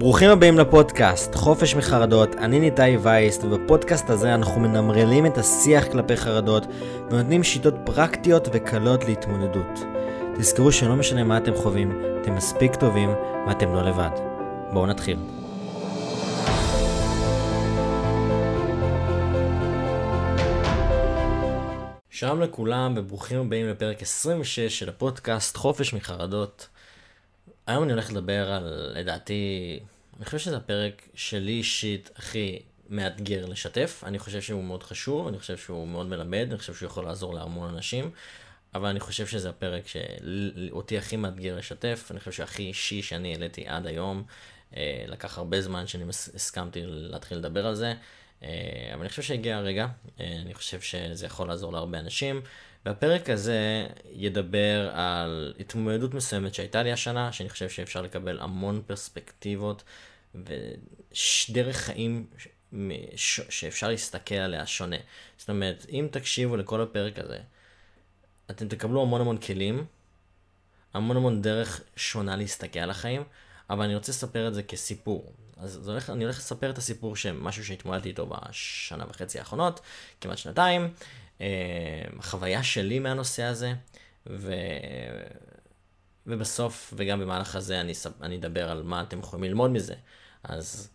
ברוכים הבאים לפודקאסט, חופש מחרדות, אני ניתאי וייסט, ובפודקאסט הזה אנחנו מנמרלים את השיח כלפי חרדות, ונותנים שיטות פרקטיות וקלות להתמודדות. תזכרו שלא משנה מה אתם חווים, אתם מספיק טובים, ואתם לא לבד. בואו נתחיל. שלום לכולם וברוכים הבאים לפרק 26 של הפודקאסט חופש מחרדות. היום אני הולך לדבר על, לדעתי, אני חושב שזה הפרק שלי אישית הכי מאתגר לשתף. אני חושב שהוא מאוד חשוב, אני חושב שהוא מאוד מלמד, אני חושב שהוא יכול לעזור להמון אנשים, אבל אני חושב שזה הפרק שאותי הכי מאתגר לשתף, אני חושב שהכי אישי שאני העליתי עד היום. אה, לקח הרבה זמן שאני הסכמתי להתחיל לדבר על זה. אה, אבל אני חושב שהגיע הרגע, אה, אני חושב שזה יכול לעזור להרבה אנשים. והפרק הזה ידבר על התמודדות מסוימת שהייתה לי השנה, שאני חושב שאפשר לקבל המון פרספקטיבות ודרך חיים שאפשר להסתכל עליה שונה. זאת אומרת, אם תקשיבו לכל הפרק הזה, אתם תקבלו המון המון כלים, המון המון דרך שונה להסתכל על החיים, אבל אני רוצה לספר את זה כסיפור. אז הולך, אני הולך לספר את הסיפור שמשהו שהתמודדתי איתו בשנה וחצי האחרונות, כמעט שנתיים, החוויה שלי מהנושא הזה, ו... ובסוף וגם במהלך הזה אני, אני אדבר על מה אתם יכולים ללמוד מזה. אז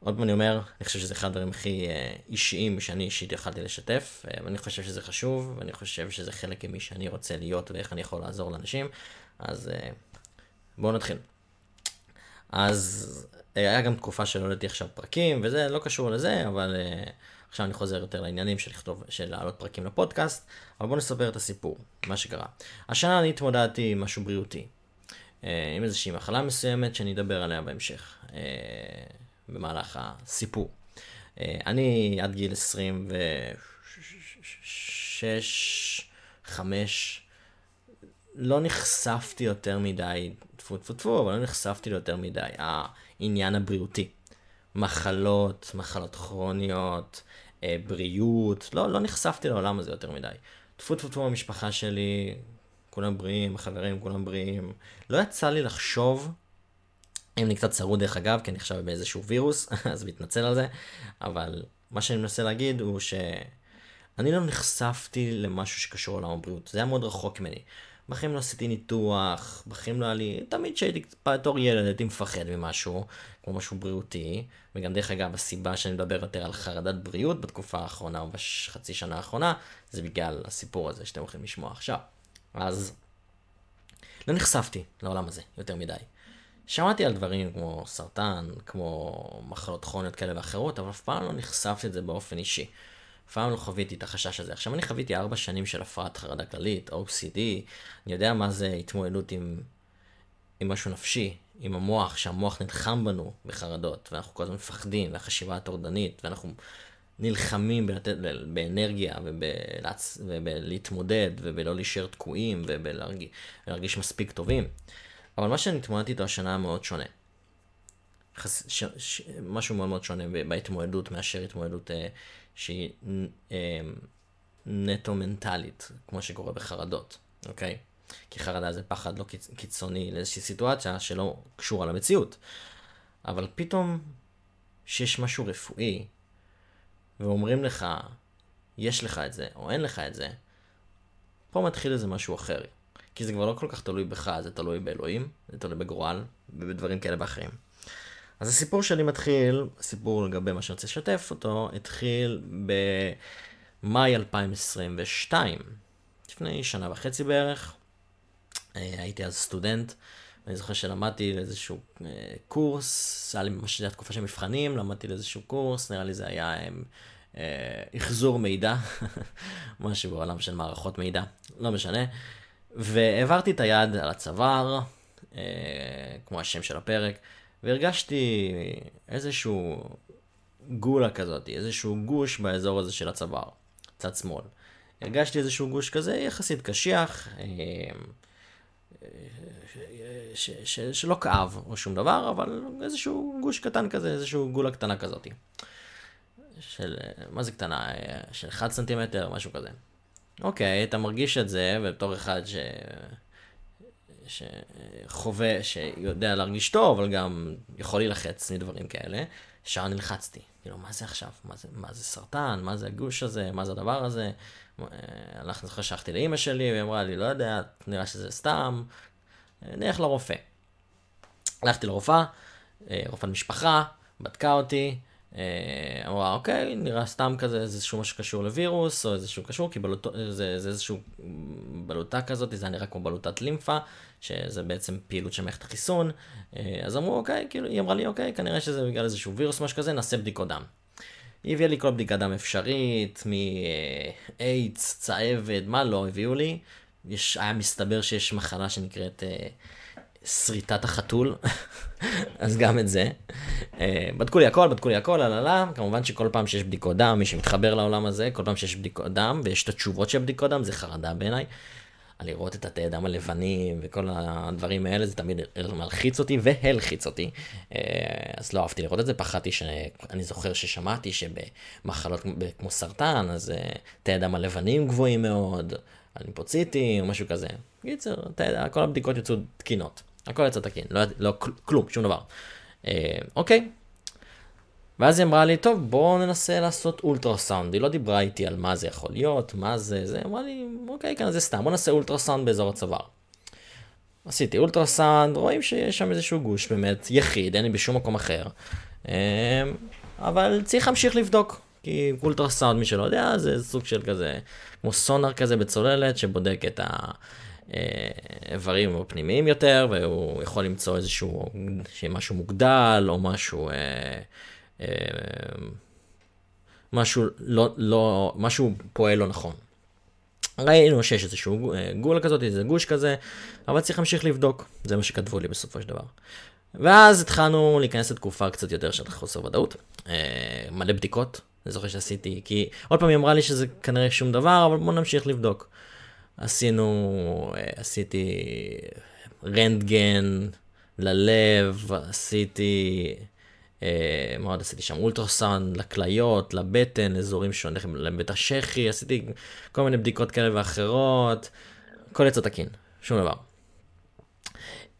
עוד פעם אני אומר, אני חושב שזה אחד הדברים הכי אה, אישיים שאני אישית יכלתי לשתף, אה, ואני חושב שזה חשוב, ואני חושב שזה חלק ממי שאני רוצה להיות ואיך אני יכול לעזור לאנשים, אז בואו נתחיל. אז היה גם תקופה שלא העליתי עכשיו פרקים, וזה לא קשור לזה, אבל uh, עכשיו אני חוזר יותר לעניינים של לכתוב, של להעלות פרקים לפודקאסט, אבל בואו נספר את הסיפור, מה שקרה. השנה אני התמודדתי עם משהו בריאותי, uh, עם איזושהי מחלה מסוימת שאני אדבר עליה בהמשך, uh, במהלך הסיפור. Uh, אני עד גיל 26, 5, לא נחשפתי יותר מדי, טפו טפו טפו, אבל לא נחשפתי ליותר מדי. העניין הבריאותי. מחלות, מחלות כרוניות, אה, בריאות, לא, לא נחשפתי לעולם הזה יותר מדי. טפו טפו טפו במשפחה שלי, כולם בריאים, החברים כולם בריאים. לא יצא לי לחשוב, אם אני קצת צרוד דרך אגב, כי אני עכשיו באיזשהו וירוס, אז מתנצל על זה, אבל מה שאני מנסה להגיד הוא שאני לא נחשפתי למשהו שקשור לעולם הבריאות, זה היה מאוד רחוק ממני. בחיים לא עשיתי ניתוח, בחיים לא היה לי, תמיד כשהייתי בתור ילד הייתי מפחד ממשהו, כמו משהו בריאותי, וגם דרך אגב הסיבה שאני מדבר יותר על חרדת בריאות בתקופה האחרונה או בחצי שנה האחרונה, זה בגלל הסיפור הזה שאתם הולכים לשמוע עכשיו. אז לא נחשפתי לעולם הזה יותר מדי. שמעתי על דברים כמו סרטן, כמו מחלות כרוניות כאלה ואחרות, אבל אף פעם לא נחשפתי לזה באופן אישי. אף פעם לא חוויתי את החשש הזה. עכשיו, אני חוויתי ארבע שנים של הפרעת חרדה כללית, OCD, אני יודע מה זה התמודדות עם, עם משהו נפשי, עם המוח, שהמוח נלחם בנו בחרדות, ואנחנו כל הזמן מפחדים, והחשיבה הטורדנית, ואנחנו נלחמים בלתת, באנרגיה, ובלהצ... ובלהתמודד, ובלא להישאר תקועים, ובלהרגיש מספיק טובים. אבל מה שאני התמודדתי איתו השנה מאוד שונה. חס... ש... ש... משהו מאוד מאוד שונה בהתמודדות מאשר התמודדות אה, שהיא אה, נטו מנטלית, כמו שקורה בחרדות, אוקיי? כי חרדה זה פחד לא קיצ... קיצוני לאיזושהי סיטואציה שלא קשורה למציאות. אבל פתאום שיש משהו רפואי, ואומרים לך, יש לך את זה, או אין לך את זה, פה מתחיל איזה משהו אחר. כי זה כבר לא כל כך תלוי בך, זה תלוי באלוהים, זה תלוי בגורל, ובדברים כאלה ואחרים. אז הסיפור שלי מתחיל, סיפור לגבי מה שאני רוצה לשתף אותו, התחיל במאי 2022, לפני שנה וחצי בערך. אה, הייתי אז סטודנט, ואני זוכר שלמדתי לאיזשהו אה, קורס, היה לי ממש תקופה של מבחנים, למדתי לאיזשהו קורס, נראה לי זה היה אה, מידע, משהו בעולם של מערכות מידע, לא משנה. והעברתי את היד על הצוואר, כמו השם של הפרק, והרגשתי איזשהו גולה כזאת, איזשהו גוש באזור הזה של הצוואר, צד שמאל. הרגשתי איזשהו גוש כזה יחסית קשיח, אה, ש, שלא כאב או שום דבר, אבל איזשהו גוש קטן כזה, איזשהו גולה קטנה כזאת. של, מה זה קטנה? של 1 סנטימטר, משהו כזה. אוקיי, אתה מרגיש את זה, ובתור אחד ש... שחווה, שיודע להרגיש טוב, אבל גם יכול להילחץ מדברים כאלה. ישר נלחצתי. כאילו, מה זה עכשיו? מה זה, מה זה סרטן? מה זה הגוש הזה? מה זה הדבר הזה? הלכתי, חשכתי לאימא שלי, והיא אמרה לי, לא יודע, נראה שזה סתם, נלך לרופא. הלכתי לרופאה, רופאת משפחה, בדקה אותי, אה, אמרה, אוקיי, נראה סתם כזה איזשהו משהו קשור לווירוס, או איזשהו קשור, כי בלוט... זה, זה איזשהו בלוטה כזאת, זה נראה כמו בלוטת לימפה, שזה בעצם פעילות של מערכת החיסון. אה, אז אמרו, אוקיי, כאילו, היא אמרה לי, אוקיי, כנראה שזה בגלל איזשהו וירוס, משהו כזה, נעשה בדיקות דם. היא הביאה לי כל בדיקת דם אפשרית, מאיידס, צהבת, מה לא הביאו לי. יש, היה מסתבר שיש מחלה שנקראת אה, שריטת החתול, אז גם את זה. אה, בדקו לי הכל, בדקו לי הכל, הללה, כמובן שכל פעם שיש בדיקות דם, מי שמתחבר לעולם הזה, כל פעם שיש בדיקות דם, ויש את התשובות של בדיקות דם, זה חרדה בעיניי. לראות את התאי דם הלבנים וכל הדברים האלה, זה תמיד מלחיץ אותי והלחיץ אותי. אה, אז לא אהבתי לראות את זה, פחדתי שאני זוכר ששמעתי שבמחלות כמו סרטן, אז אה, תאי דם הלבנים גבוהים מאוד, הלימפוציטים משהו כזה. קיצר, כל הבדיקות יצאו תקינות. הכל יצא תקין, לא, לא כלום, שום דבר. אה, אוקיי. ואז היא אמרה לי, טוב, בואו ננסה לעשות אולטרסאונד. היא לא דיברה איתי על מה זה יכול להיות, מה זה, זה, אמרה לי, אוקיי, כן, זה סתם, בואו נעשה אולטרסאונד באזור הצוואר. עשיתי אולטרסאונד, רואים שיש שם איזשהו גוש באמת יחיד, אין לי בשום מקום אחר. אה, אבל צריך להמשיך לבדוק, כי אולטרסאונד, מי שלא יודע, זה סוג של כזה, כמו סונאר כזה בצוללת, שבודק את ה... איברים פנימיים יותר, והוא יכול למצוא איזשהו, משהו מוגדל, או משהו, אה, אה, משהו לא, לא, משהו פועל לא נכון. ראינו שיש איזשהו אה, גול כזאת, איזה גוש כזה, אבל צריך להמשיך לבדוק, זה מה שכתבו לי בסופו של דבר. ואז התחלנו להיכנס לתקופה קצת יותר של חוסר ודאות, מלא בדיקות, אני זוכר שעשיתי, כי עוד פעם היא אמרה לי שזה כנראה שום דבר, אבל בוא נמשיך לבדוק. עשינו, אה, עשיתי רנטגן ללב, עשיתי, אה, מה עוד עשיתי שם? אולטרסאונד לכליות, לבטן, אזורים שונים, לבית השחי, עשיתי כל מיני בדיקות כאלה ואחרות, הכל יצא תקין, שום דבר.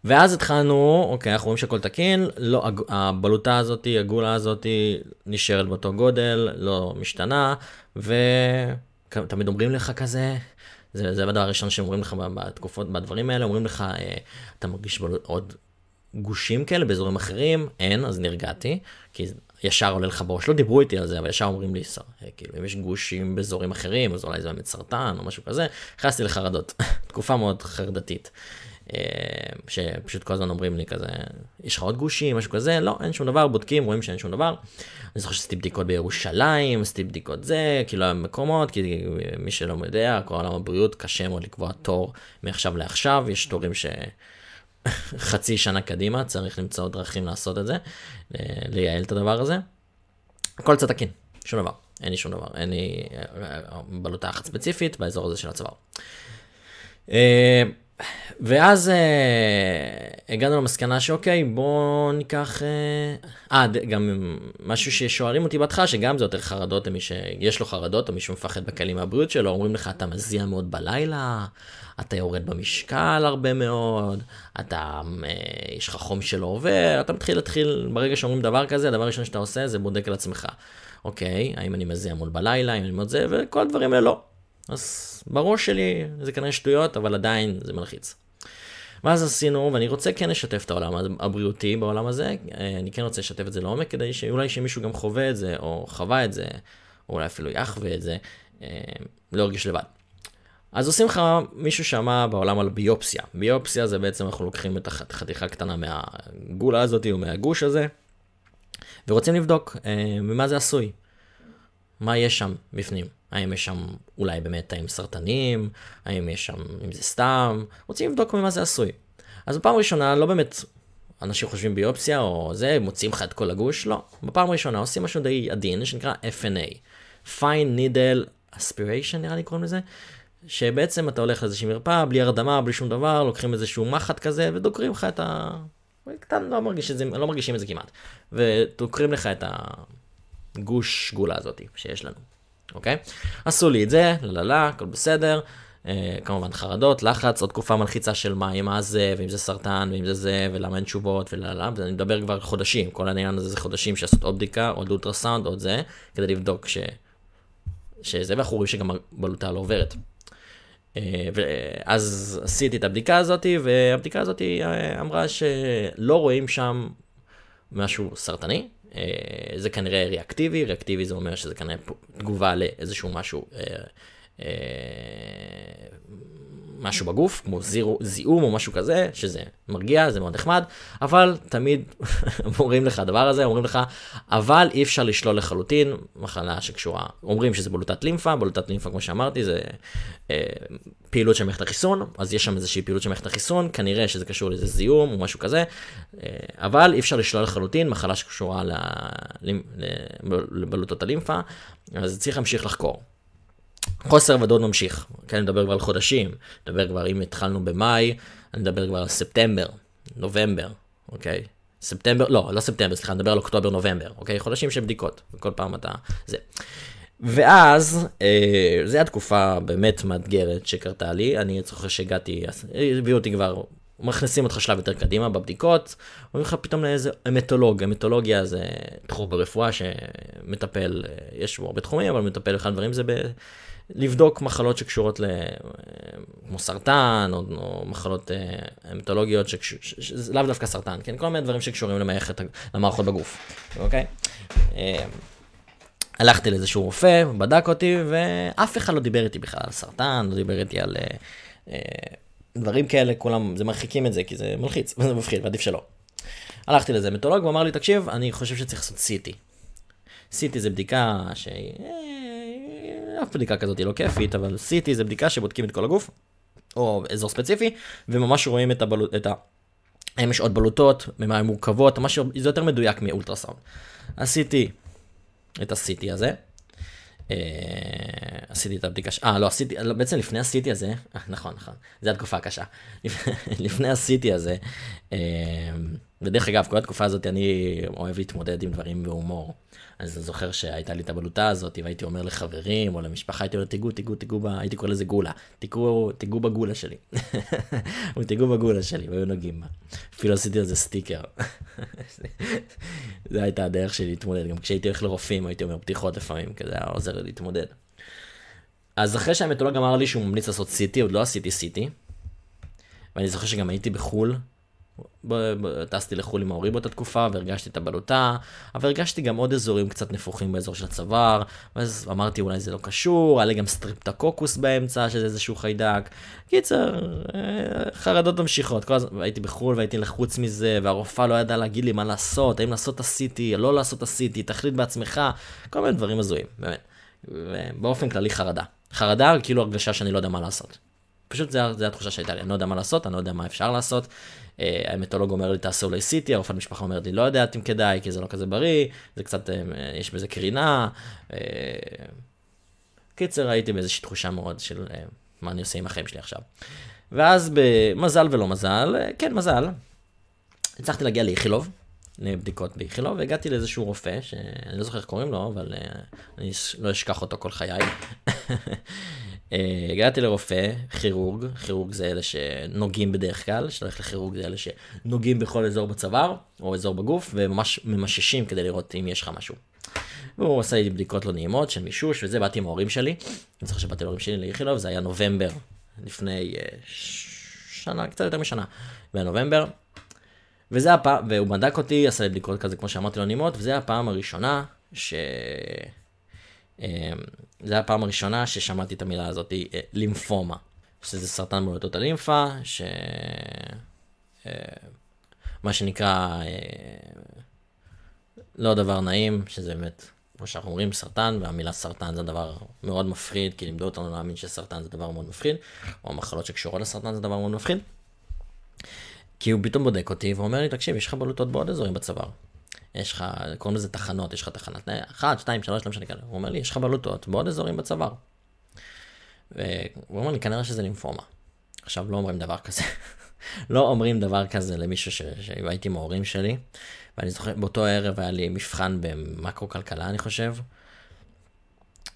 ואז התחלנו, אוקיי, אנחנו רואים שהכל תקין, לא, הבלוטה הזאת, הגולה הזאת נשארת באותו גודל, לא משתנה, ותמיד אומרים לך כזה, זה, זה הדבר הראשון שאומרים לך בתקופות, בדברים האלה, אומרים לך, אה, אתה מרגיש עוד גושים כאלה באזורים אחרים, אין, אז נרגעתי, כי ישר עולה לך בראש, לא דיברו איתי על זה, אבל ישר אומרים לי, אה, כאילו, אם יש גושים באזורים אחרים, אז אולי זה באמת סרטן או משהו כזה, נכנסתי לחרדות, תקופה מאוד חרדתית. אה, שפשוט כל הזמן אומרים לי כזה, יש לך עוד גושים, משהו כזה, לא, אין שום דבר, בודקים, רואים שאין שום דבר. אני זוכר שעשיתי בדיקות בירושלים, עשיתי בדיקות זה, כאילו היה מקומות, כי מי שלא יודע, כל עולם הבריאות קשה מאוד לקבוע תור מעכשיו לעכשיו, יש תורים ש... חצי שנה קדימה, צריך למצוא דרכים לעשות את זה, לייעל את הדבר הזה. הכל קצת תקין, שום דבר, אין לי שום דבר, אין לי אה, בלוטה אחת ספציפית באזור הזה של הצוואר. ואז אה, הגענו למסקנה שאוקיי, בואו ניקח... אה, אה, גם משהו ששואלים אותי בהתחלה, שגם זה יותר חרדות למי שיש לו חרדות, או מי שמפחד בכלים מהבריאות שלו, אומרים לך, אתה מזיע מאוד בלילה, אתה יורד במשקל הרבה מאוד, אתה, אה, יש לך חום שלא עובר, אתה מתחיל להתחיל, ברגע שאומרים דבר כזה, הדבר הראשון שאתה עושה זה בודק על עצמך. אוקיי, האם אני מזיע מול בלילה, האם אני מאוד זה, וכל הדברים האלה לא. אז בראש שלי זה כנראה שטויות, אבל עדיין זה מלחיץ. ואז עשינו, ואני רוצה כן לשתף את העולם הבריאותי בעולם הזה, אני כן רוצה לשתף את זה לעומק, כדי שאולי שמישהו גם חווה את זה, או חווה את זה, או אולי אפילו יחווה את זה, אה, לא ירגיש לבד. אז עושים לך, מישהו שמע בעולם על ביופסיה. ביופסיה זה בעצם אנחנו לוקחים את החתיכה קטנה מהגולה הזאת או מהגוש הזה, ורוצים לבדוק אה, ממה זה עשוי. מה יש שם בפנים. האם יש שם אולי באמת תאים סרטניים, האם יש שם, אם זה סתם, רוצים לבדוק ממה זה עשוי. אז בפעם ראשונה לא באמת אנשים חושבים ביופסיה או זה, מוציאים לך את כל הגוש, לא. בפעם ראשונה עושים משהו די עדין שנקרא FNA, Fine Needle Aspiration נראה לי קוראים לזה, שבעצם אתה הולך לאיזושהי מרפאה, בלי הרדמה, בלי שום דבר, לוקחים איזשהו מחט כזה ודוקרים לך את ה... קטן, לא, מרגיש את זה, לא מרגישים את זה כמעט. ודוקרים לך את הגוש גולה הזאת שיש לנו. אוקיי? עשו לי את זה, לא, הכל בסדר. אה, כמובן חרדות, לחץ, עוד תקופה מלחיצה של מה, מה זה, ואם זה סרטן, ואם זה זה, ולמה אין תשובות, ולמה, ואני מדבר כבר חודשים, כל העניין הזה זה חודשים שעשות עוד בדיקה, עוד אולטרסאונד, עוד זה, כדי לבדוק ש... שזה, ואנחנו רואים שגם הבלוטה לא עוברת. אה, ואז עשיתי את הבדיקה הזאת, והבדיקה הזאת אה, אמרה שלא רואים שם משהו סרטני. אה, זה כנראה ריאקטיבי, ריאקטיבי זה אומר שזה כנראה תגובה לאיזשהו משהו משהו בגוף, כמו זירו, זיהום או משהו כזה, שזה מרגיע, זה מאוד נחמד, אבל תמיד אומרים לך הדבר הזה, אומרים לך, אבל אי אפשר לשלול לחלוטין מחלה שקשורה, אומרים שזה בלוטת לימפה, בלוטת לימפה, כמו שאמרתי, זה אה, פעילות של מערכת החיסון, אז יש שם איזושהי פעילות של מערכת החיסון, כנראה שזה קשור לאיזה זיהום או משהו כזה, אה, אבל אי אפשר לשלול לחלוטין מחלה שקשורה לבלוטות הלימפה, אז צריך להמשיך לחקור. חוסר ודאות ממשיך, כן, אני מדבר כבר על חודשים, אני מדבר כבר אם התחלנו במאי, אני מדבר כבר על ספטמבר, נובמבר, אוקיי? ספטמבר, לא, לא ספטמבר, סליחה, אני מדבר על אוקטובר, נובמבר, אוקיי? חודשים של בדיקות, וכל פעם אתה... זה. ואז, אה, זו הייתה תקופה באמת מאתגרת שקרתה לי, אני זוכר שהגעתי, הביאו אותי כבר, מכניסים אותך שלב יותר קדימה בבדיקות, אומרים לך פתאום לאיזה המטולוג, המטולוגיה זה תחום ברפואה שמטפל, אה, יש בו הרבה תחומים, אבל מטפל אחד הדברים זה ב... לבדוק מחלות שקשורות ל... כמו סרטן, או, או מחלות המטולוגיות, אה, שזה לאו דווקא סרטן, כן? כל מיני דברים שקשורים למערכת, למערכות בגוף, אוקיי? אה, הלכתי לאיזשהו רופא, בדק אותי, ואף אחד לא דיבר איתי בכלל על סרטן, לא דיבר איתי על אה, דברים כאלה, כולם, זה מרחיקים את זה, כי זה מלחיץ, וזה מפחיד, ועדיף שלא. הלכתי לזה מטולוג, הוא אמר לי, תקשיב, אני חושב שצריך לעשות CT. CT זה בדיקה שהיא... אף בדיקה כזאת היא לא כיפית, אבל CT זה בדיקה שבודקים את כל הגוף, או אזור ספציפי, וממש רואים את הבלוט... את ה... האם יש עוד בלוטות, ממה הן מורכבות, ממש זה יותר מדויק מאולטרסאונד. עשיתי את ה-CT הזה, אה, עשיתי את הבדיקה, אה לא עשיתי, בעצם לפני ה-CT הזה, אה, נכון נכון, זו התקופה הקשה, לפני ה-CT הזה, אה, ודרך אגב כל התקופה הזאת אני אוהב להתמודד עם דברים בהומור. אז אני זוכר שהייתה לי את הבלוטה הזאת, והייתי אומר לחברים או למשפחה, הייתי אומר, תיגעו, תיגעו, תיגעו, הייתי קורא לזה גולה, תיגעו, תיגעו בגולה שלי. תיגעו בגולה שלי, והיו נוגעים בה. אפילו עשיתי על זה סטיקר. זו הייתה הדרך שלי להתמודד, גם כשהייתי הולך לרופאים הייתי אומר בדיחות לפעמים, כי זה היה עוזר לי להתמודד. אז אחרי שהמטולוג אמר לי שהוא ממליץ לעשות סיטי, עוד לא עשיתי סיטי, ואני זוכר שגם הייתי בחו"ל, טסתי לחו"ל עם ההורים באותה תקופה והרגשתי את הבלוטה, אבל הרגשתי גם עוד אזורים קצת נפוחים באזור של הצוואר, ואז אמרתי אולי זה לא קשור, היה לי גם סטרפטוקוקוס באמצע, שזה איזשהו חיידק. קיצר, אה, חרדות ממשיכות, כל הזמן הייתי בחו"ל והייתי לחוץ מזה, והרופאה לא ידעה להגיד לי מה לעשות, האם לעשות את ה-CT, לא לעשות את ה-CT, תחליט בעצמך, כל מיני דברים הזויים, באמת. ובאופן כללי חרדה. חרדה, כאילו הרגשה שאני לא יודע מה לעשות. פשוט זו התחושה שהייתה לי, אני לא יודע מה לעשות, אני לא יודע מה אפשר לעשות. אה, המטולוג אומר לי תעשה אולי סיטי, הרופאת משפחה אומרת לי לא יודעת אם כדאי, כי זה לא כזה בריא, זה קצת, אה, יש בזה קרינה. אה, קיצר, הייתי באיזושהי תחושה מאוד של מה אני עושה עם החיים שלי עכשיו. ואז במזל ולא מזל, כן מזל, הצלחתי להגיע לאיכילוב, לבדיקות באיכילוב, והגעתי לאיזשהו רופא, שאני לא זוכר איך קוראים לו, אבל אני לא אשכח אותו כל חיי. Uh, הגעתי לרופא, כירורג, כירורג זה אלה שנוגעים בדרך כלל, שהולך לכירורג זה אלה שנוגעים בכל אזור בצוואר, או אזור בגוף, וממש ממששים כדי לראות אם יש לך משהו. והוא עשה לי בדיקות לא נעימות של מישוש, וזה באתי עם ההורים שלי. אני זוכר שבאתי להורים שלי לאיכילוב, זה היה נובמבר, לפני uh, שנה, קצת יותר משנה, בנובמבר. וזה הפעם, והוא בדק אותי, עשה לי בדיקות כזה, כמו שאמרתי, לא נעימות, וזה הפעם הראשונה ש... אמ, זה היה הפעם הראשונה ששמעתי את המילה הזאת, אה, לימפומה, שזה סרטן בולטות הלימפה, ש... אה, מה שנקרא אה, לא דבר נעים, שזה באמת, כמו שאנחנו אומרים, סרטן, והמילה סרטן זה דבר מאוד מפחיד, כי לימדו אותנו להאמין שסרטן זה דבר מאוד מפחיד, או מחלות שקשורות לסרטן זה דבר מאוד מפחיד. כי הוא פתאום בודק אותי ואומר לי, תקשיב, יש לך בלוטות בעוד אזורים בצוואר. יש לך, קוראים לזה תחנות, יש לך תחנת 1, 2, 3, לא משנה כאלה. הוא אומר לי, יש לך בלוטות בעוד אזורים בצוואר. והוא אומר לי, כנראה שזה לימפומה. עכשיו, לא אומרים דבר כזה. לא אומרים דבר כזה למישהו שהייתי עם ההורים שלי. ואני זוכר, באותו ערב היה לי מבחן במקרו כלכלה, אני חושב.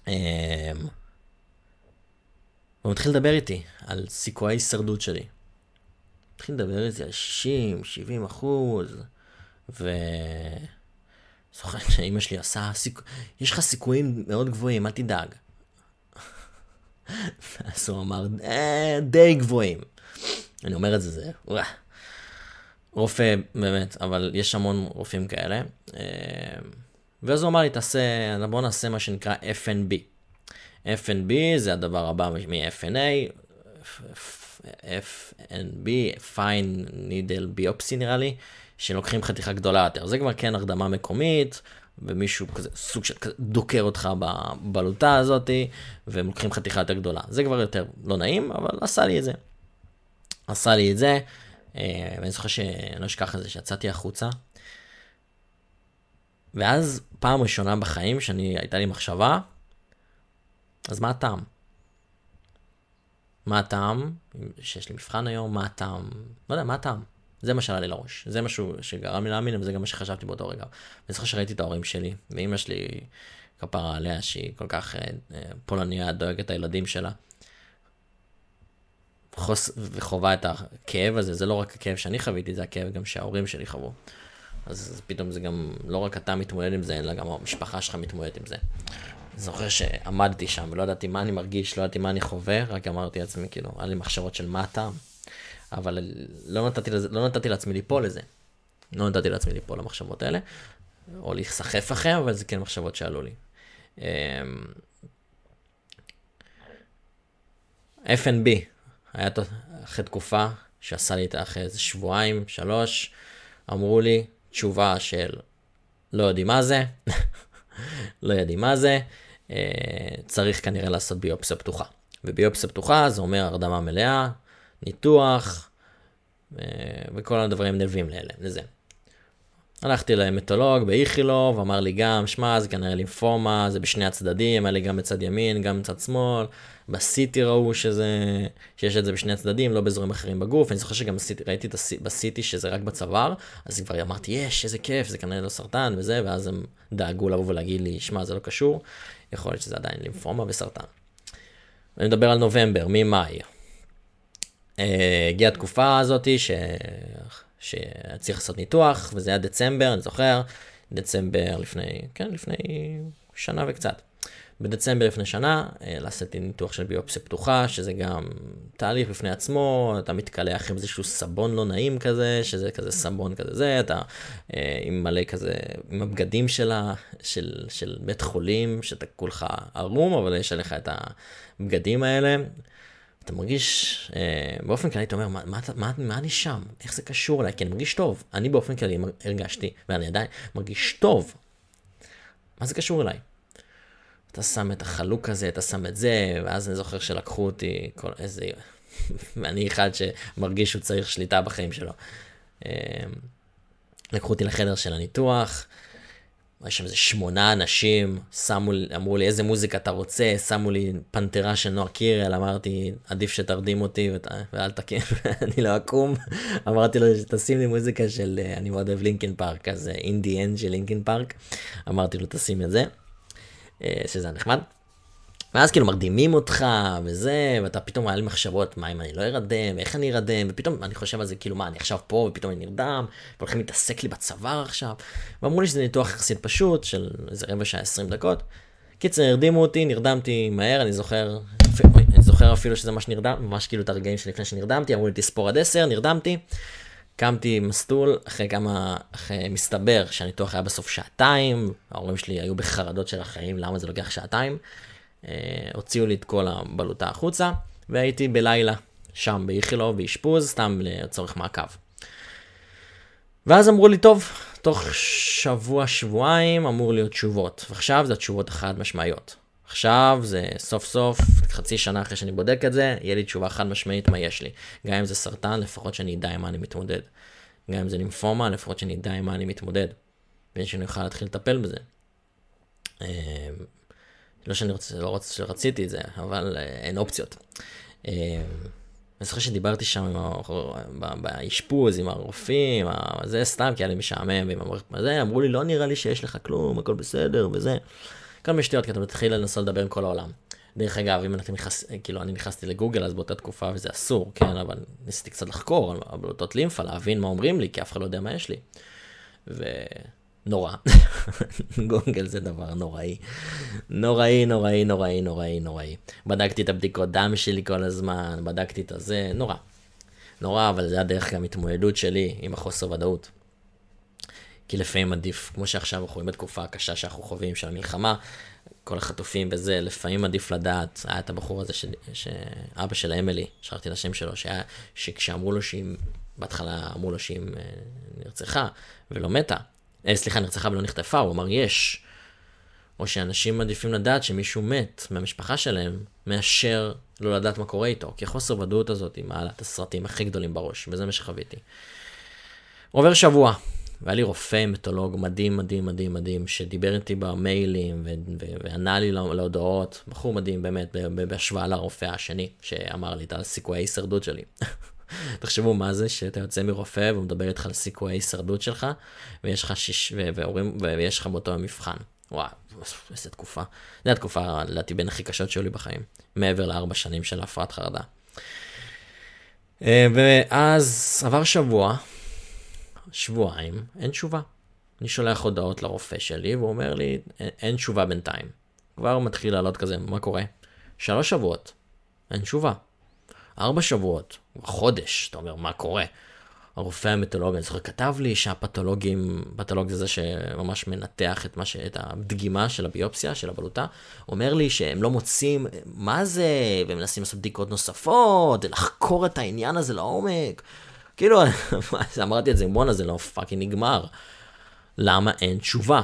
אמ, הוא מתחיל לדבר איתי על סיכויי הישרדות שלי. התחיל לדבר איתי על 60, 70 אחוז, ו... זוכר שאימא שלי עשה, סיכ... יש לך סיכויים מאוד גבוהים, אל תדאג. אז הוא אמר, אה, די גבוהים. אני אומר את זה, זה. רופא, באמת, אבל יש המון רופאים כאלה. אה, ואז הוא אמר לי, תעשה, בוא נעשה מה שנקרא FNB. FNB זה הדבר הבא מ-FNA, FNB, Fine Needle Biopsy נראה לי, שלוקחים חתיכה גדולה יותר. זה כבר כן הרדמה מקומית, ומישהו כזה, סוג של כזה דוקר אותך בבלוטה הזאת, והם לוקחים חתיכה יותר גדולה. זה כבר יותר לא נעים, אבל עשה לי את זה. עשה לי את זה, אה, ואני זוכר שאני לא אשכח את זה, שיצאתי החוצה. ואז פעם ראשונה בחיים שאני, הייתה לי מחשבה, אז מה הטעם? מה הטעם? שיש לי מבחן היום, מה הטעם? לא יודע, מה הטעם? זה מה שעלה לי לראש. זה משהו שגרם לי להאמין, וזה גם מה שחשבתי באותו רגע. ואני זוכר שראיתי את ההורים שלי, ואימא שלי, כפרה עליה, שהיא כל כך אה, אה, פולניה, דואגת את הילדים שלה. חוס... וחובה את הכאב הזה, זה לא רק הכאב שאני חוויתי, זה הכאב גם שההורים שלי חוו. אז פתאום זה גם, לא רק אתה מתמודד עם זה, אלא גם המשפחה שלך מתמודדת עם זה. זוכר שעמדתי שם ולא ידעתי מה אני מרגיש, לא ידעתי מה אני חווה, רק אמרתי לעצמי, כאילו, היה לי מחשבות של מה הטעם. אבל לא נתתי, לא נתתי לעצמי ליפול לזה. לא נתתי לעצמי ליפול למחשבות האלה, או להיסחף אחריהם, אבל זה כן מחשבות שעלו לי. אמ, FNB, היה אחרי תקופה שעשה לי את אחרי איזה שבועיים, שלוש, אמרו לי תשובה של לא יודעים מה זה, לא יודעים מה זה, אה, צריך כנראה לעשות ביופסיה פתוחה. וביופסיה פתוחה זה אומר הרדמה מלאה, ניתוח, אה, וכל הדברים נלווים לזה. הלכתי למטולוג באיכילוב, אמר לי גם, שמע, זה כנראה לימפומה, זה בשני הצדדים, היה לי גם בצד ימין, גם בצד שמאל. בסיטי ראו שזה, שיש את זה בשני הצדדים, לא באזורים אחרים בגוף. אני זוכר שגם בסיטי, ראיתי את הסיטי, בסיטי שזה רק בצוואר, אז כבר אמרתי, יש, איזה כיף, זה כנראה לא סרטן וזה, ואז הם דאגו לבוא ולהגיד לי, שמע, זה לא קשור, יכול להיות שזה עדיין לימפומה וסרטן. אני מדבר על נובמבר, ממאי. אה, הגיעה התקופה הזאתי ש... שצריך לעשות ניתוח, וזה היה דצמבר, אני זוכר, דצמבר לפני, כן, לפני שנה וקצת. בדצמבר לפני שנה, אה, לעשיתי ניתוח של ביופסיה פתוחה, שזה גם תהליך בפני עצמו, אתה מתקלח עם איזשהו סבון לא נעים כזה, שזה כזה סבון כזה זה, אתה אה, עם מלא כזה, עם הבגדים שלה, של, של בית חולים, שאתה כולך ערום, אבל יש עליך את הבגדים האלה. אתה מרגיש, אה, באופן כללי אתה אומר, מה, מה, מה, מה אני שם? איך זה קשור אליי? כי אני מרגיש טוב. אני באופן כללי הרגשתי, ואני עדיין מרגיש טוב. מה זה קשור אליי? אתה שם את החלוק הזה, אתה שם את זה, ואז אני זוכר שלקחו אותי, כל איזה... ואני אחד שמרגיש שהוא צריך שליטה בחיים שלו. אה, לקחו אותי לחדר של הניתוח, יש שם איזה שמונה אנשים, שמו, אמרו לי איזה מוזיקה אתה רוצה, שמו לי פנתרה של נועה קירל, אמרתי עדיף שתרדים אותי ות, ואל תקן, אני לא אקום, אמרתי לו תשים לי מוזיקה של, אה, אני מאוד אוהב לינקן פארק, אז In the End של לינקן פארק, אמרתי לו תשים את זה, אה, שזה נחמד. ואז כאילו מרדימים אותך וזה, ואתה פתאום היה לי מחשבות, מה אם אני לא ארדם, ואיך אני ארדם, ופתאום אני חושב על זה, כאילו מה, אני עכשיו פה, ופתאום אני נרדם, והולכים להתעסק לי בצוואר עכשיו, ואמרו לי שזה ניתוח יחסית פשוט, של איזה רבע שעה, 20 דקות. קיצר, הרדימו אותי, נרדמתי מהר, אני זוכר, אני זוכר אפילו שזה מה שנרדם, ממש כאילו את הרגעים שלפני שנרדמתי, אמרו לי תספור עד 10, נרדמתי. קמתי מסטול, אחרי כמה, אחרי מסתבר שהניתוח היה בסוף שעתיים, ההורים שלי היו בחרדות של החיים, למה זה לוקח שעתיים. אה, הוציאו לי את כל הבלוטה החוצה, והייתי בלילה שם באיכילוב באשפוז, סתם לצורך מעקב. ואז אמרו לי, טוב, תוך שבוע, שבועיים אמור להיות תשובות, ועכשיו זה התשובות החד משמעיות. עכשיו זה סוף סוף, חצי שנה אחרי שאני בודק את זה, יהיה לי תשובה חד משמעית מה יש לי. גם אם זה סרטן, לפחות שאני אדע עם מה אני מתמודד. גם אם זה לימפומה, לפחות שאני אדע עם מה אני מתמודד. ושאני אוכל להתחיל לטפל בזה. לא שאני רוצה, לא רוצה שרציתי את זה, אבל אה, אין אופציות. אה, אני זוכר שדיברתי שם באשפוז עם הרופאים, זה סתם כי היה לי משעמם, ועם המערכת הזה, אמרו לי, לא נראה לי שיש לך כלום, הכל בסדר, וזה. כל מיני שטויות, כי אתה מתחיל לנסות לדבר עם כל העולם. דרך אגב, אם אתה נכנס, כאילו, אני נכנסתי לגוגל אז באותה תקופה וזה אסור, כן, אבל ניסיתי קצת לחקור על בלוטות לימפה, להבין מה אומרים לי, כי אף אחד לא יודע מה יש לי. ונורא. גוגל זה דבר נוראי. נוראי, נוראי, נוראי, נוראי, נוראי. בדקתי את הבדיקות דם שלי כל הזמן, בדקתי את הזה, נורא. נורא, אבל זה הדרך גם התמודדות שלי עם החוסר ודאות. כי לפעמים עדיף, כמו שעכשיו אנחנו רואים בתקופה הקשה שאנחנו חווים של המלחמה, כל החטופים וזה, לפעמים עדיף לדעת, היה את הבחור הזה, ש... שאבא של אמילי, שכחתי את השם שלו, שהיה, שכשאמרו לו שהיא, בהתחלה אמרו לו שהיא אה, נרצחה ולא מתה, אה, סליחה, נרצחה ולא נחטפה, הוא אמר יש. או שאנשים מעדיפים לדעת שמישהו מת מהמשפחה שלהם, מאשר לא לדעת מה קורה איתו, כי חוסר ודאות הזאת היא מעלת הסרטים הכי גדולים בראש, וזה מה שחוויתי. עובר שבוע, והיה לי רופא מתולוג מדהים, מדהים, מדהים, מדהים, שדיבר איתי במיילים וענה לי להודעות, בחור מדהים באמת, בהשוואה לרופא השני, שאמר לי את הסיכויי ההישרדות שלי. תחשבו מה זה שאתה יוצא מרופא והוא מדבר איתך על סיכויי ההישרדות שלך, ויש לך שיש, ואורים, ויש לך באותו המבחן. וואו, איזה תקופה. זו התקופה, לדעתי, בין הכי קשות שהיו לי בחיים, מעבר לארבע שנים של הפרעת חרדה. אה, ואז עבר שבוע, שבועיים, אין תשובה. אני שולח הודעות לרופא שלי, והוא אומר לי, אין תשובה בינתיים. כבר מתחיל לעלות כזה, מה קורה? שלוש שבועות, אין תשובה. ארבע שבועות, חודש, אתה אומר, מה קורה? הרופא המתולוג, אני זוכר, כתב לי שהפתולוגים, פתולוג זה זה שממש מנתח את, ש... את הדגימה של הביופסיה, של הבלוטה, אומר לי שהם לא מוצאים מה זה, והם מנסים לעשות בדיקות נוספות, לחקור את העניין הזה לעומק. כאילו, אמרתי את זה, בואנה, זה לא fucking נגמר. למה אין תשובה?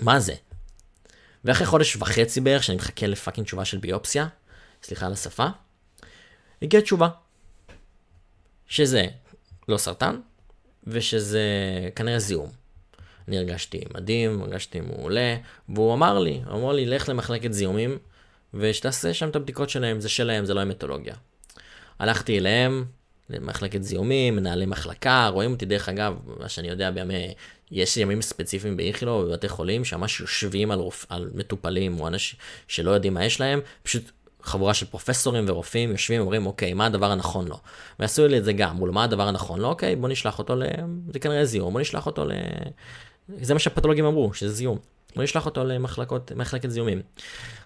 מה זה? ואחרי חודש וחצי בערך, שאני מחכה ל fucking תשובה של ביופסיה, סליחה על השפה, הגיעה תשובה. שזה לא סרטן, ושזה כנראה זיהום. אני הרגשתי מדהים, הרגשתי מעולה, והוא אמר לי, הוא אמר לי, לך למחלקת זיהומים, ושתעשה שם את הבדיקות שלהם, זה שלהם, זה לא המטולוגיה. הלכתי אליהם, למחלקת זיהומים, מנהלי מחלקה, רואים אותי דרך אגב, מה שאני יודע בימי, יש ימים ספציפיים באיכילוב, בבתי חולים, שממש יושבים על, רופ, על מטופלים או אנשים שלא יודעים מה יש להם, פשוט חבורה של פרופסורים ורופאים יושבים ואומרים, אוקיי, מה הדבר הנכון לו? ועשו לי את זה גם, מול מה הדבר הנכון לו? אוקיי, בוא נשלח אותו ל... זה כנראה זיהום, בוא נשלח אותו ל... זה מה שהפתולוגים אמרו, שזה זיהום. בוא נשלח אותו למחלקות, מחלקת זיהומים.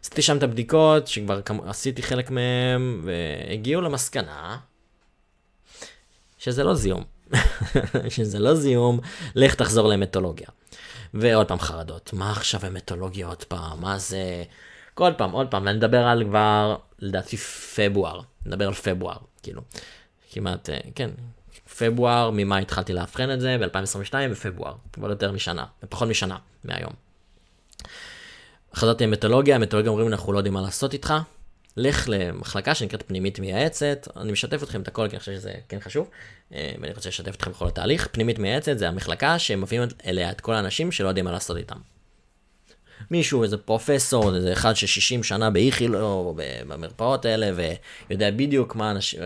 עשיתי שם את הבדיקות, שכבר עשיתי חלק מהם, והגיעו למסקנה שזה לא זיהום. שזה לא זיהום, לך תחזור למטולוגיה. ועוד פעם חרדות, מה עכשיו המטולוגיה עוד פעם, מה זה... כל פעם, עוד פעם, ואני מדבר על כבר, לדעתי, פברואר. נדבר על פברואר, כאילו. כמעט, אה, כן, פברואר, ממה התחלתי לאבחן את זה? ב-2022, בפברואר. כבר יותר משנה, פחות משנה מהיום. חזרתי למטולוגיה, המטולוגיה אומרים, אנחנו לא יודעים מה לעשות איתך. לך למחלקה שנקראת פנימית מייעצת, אני משתף אתכם את הכל, כי אני חושב שזה כן חשוב, אה, ואני רוצה לשתף אתכם בכל התהליך. פנימית מייעצת זה המחלקה שמביאים אליה את כל האנשים שלא יודעים מה לעשות איתם. מישהו, איזה פרופסור, איזה אחד ש-60 שנה באיכילו, במרפאות האלה, ויודע בדיוק מה אנשים,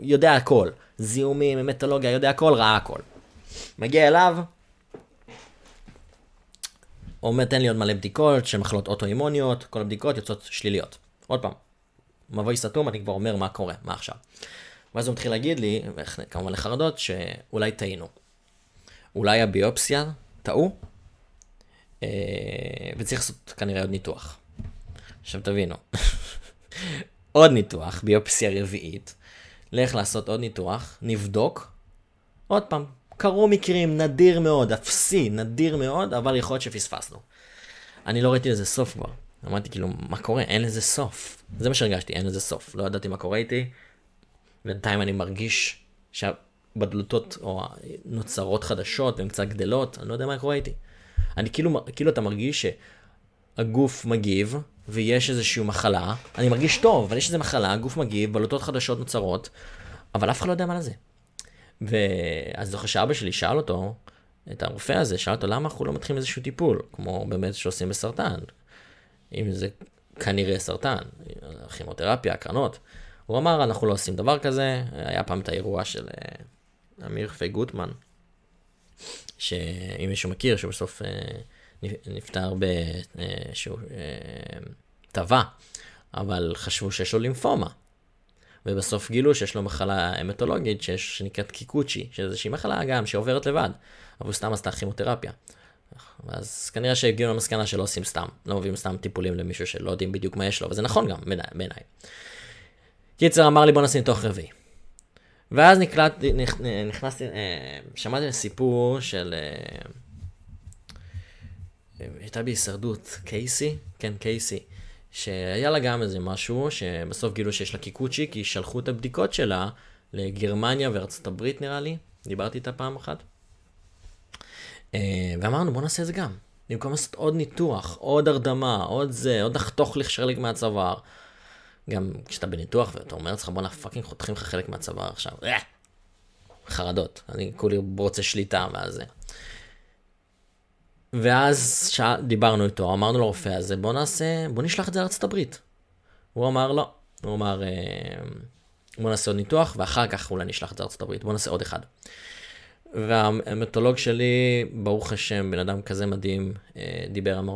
יודע הכל. זיהומים, המטולוגיה, יודע הכל, ראה הכל. מגיע אליו, אומר, תן לי עוד מלא בדיקות של מחלות אוטואימוניות, כל הבדיקות יוצאות שליליות. עוד פעם, מבוי סתום, אני כבר אומר מה קורה, מה עכשיו. ואז הוא מתחיל להגיד לי, כמובן לחרדות, שאולי טעינו. אולי הביופסיה טעו, וצריך לעשות כנראה עוד ניתוח. עכשיו תבינו, עוד ניתוח, ביופסיה רביעית, לך לעשות עוד ניתוח, נבדוק, עוד פעם, קרו מקרים נדיר מאוד, אפסי, נדיר מאוד, אבל יכול להיות שפספסנו. אני לא ראיתי לזה סוף כבר. אמרתי כאילו, מה קורה? אין לזה סוף. זה מה שהרגשתי, אין לזה סוף. לא ידעתי מה קורה איתי. בינתיים אני מרגיש שהבדלותות או נוצרות חדשות והן קצת גדלות, אני לא יודע מה קורה איתי. אני כאילו, כאילו אתה מרגיש שהגוף מגיב, ויש איזושהי מחלה, אני מרגיש טוב, אבל יש איזו מחלה, הגוף מגיב, בלוטות חדשות נוצרות, אבל אף אחד לא יודע מה זה. ואז זוכר שאבא שלי שאל אותו, את הרופא הזה, שאל אותו למה אנחנו לא מתחילים איזשהו טיפול, כמו באמת שעושים בסרטן, אם זה כנראה סרטן, כימותרפיה, הקרנות. הוא אמר, אנחנו לא עושים דבר כזה, היה פעם את האירוע של אה, אמיר פי גוטמן, שאם מישהו מכיר, שהוא בסוף אה, נפטר באיזשהו אה, טבע, אבל חשבו שיש לו לימפומה. ובסוף גילו שיש לו מחלה המטולוגית שיש, שנקראת קיקוצ'י, שזה איזושהי מחלה גם שעוברת לבד, אבל הוא סתם עשתה כימותרפיה. אז כנראה שהגיעו למסקנה שלא עושים סתם, לא מביאים סתם טיפולים למישהו שלא יודעים בדיוק מה יש לו, וזה נכון גם בעיניי. קיצר אמר לי בוא נשים תוך רביעי. ואז נקלט, נכנסתי, אה, שמעתי סיפור של... אה, הייתה בהישרדות קייסי, כן קייסי, שהיה לה גם איזה משהו, שבסוף גילו שיש לה קיקוצ'י, כי שלחו את הבדיקות שלה לגרמניה וארצות הברית נראה לי, דיברתי איתה פעם אחת. אה, ואמרנו בוא נעשה את זה גם, במקום לעשות עוד ניתוח, עוד הרדמה, עוד זה, עוד לחתוך חלק מהצוואר. גם כשאתה בניתוח ואתה אומר לעצמך בואנה פאקינג חותכים לך חלק מהצוואר עכשיו, אה! חרדות, אני כולי רוצה שליטה ואז זה. ואז שע... דיברנו איתו, אמרנו לרופא הזה, בוא נעשה, בוא נשלח את זה לארצות הברית. הוא אמר לא, הוא אמר, אה, בוא נעשה עוד ניתוח, ואחר כך אולי נשלח את זה לארצות הברית, בוא נעשה עוד אחד. והמטולוג שלי, ברוך השם, בן אדם כזה מדהים, אה, דיבר עם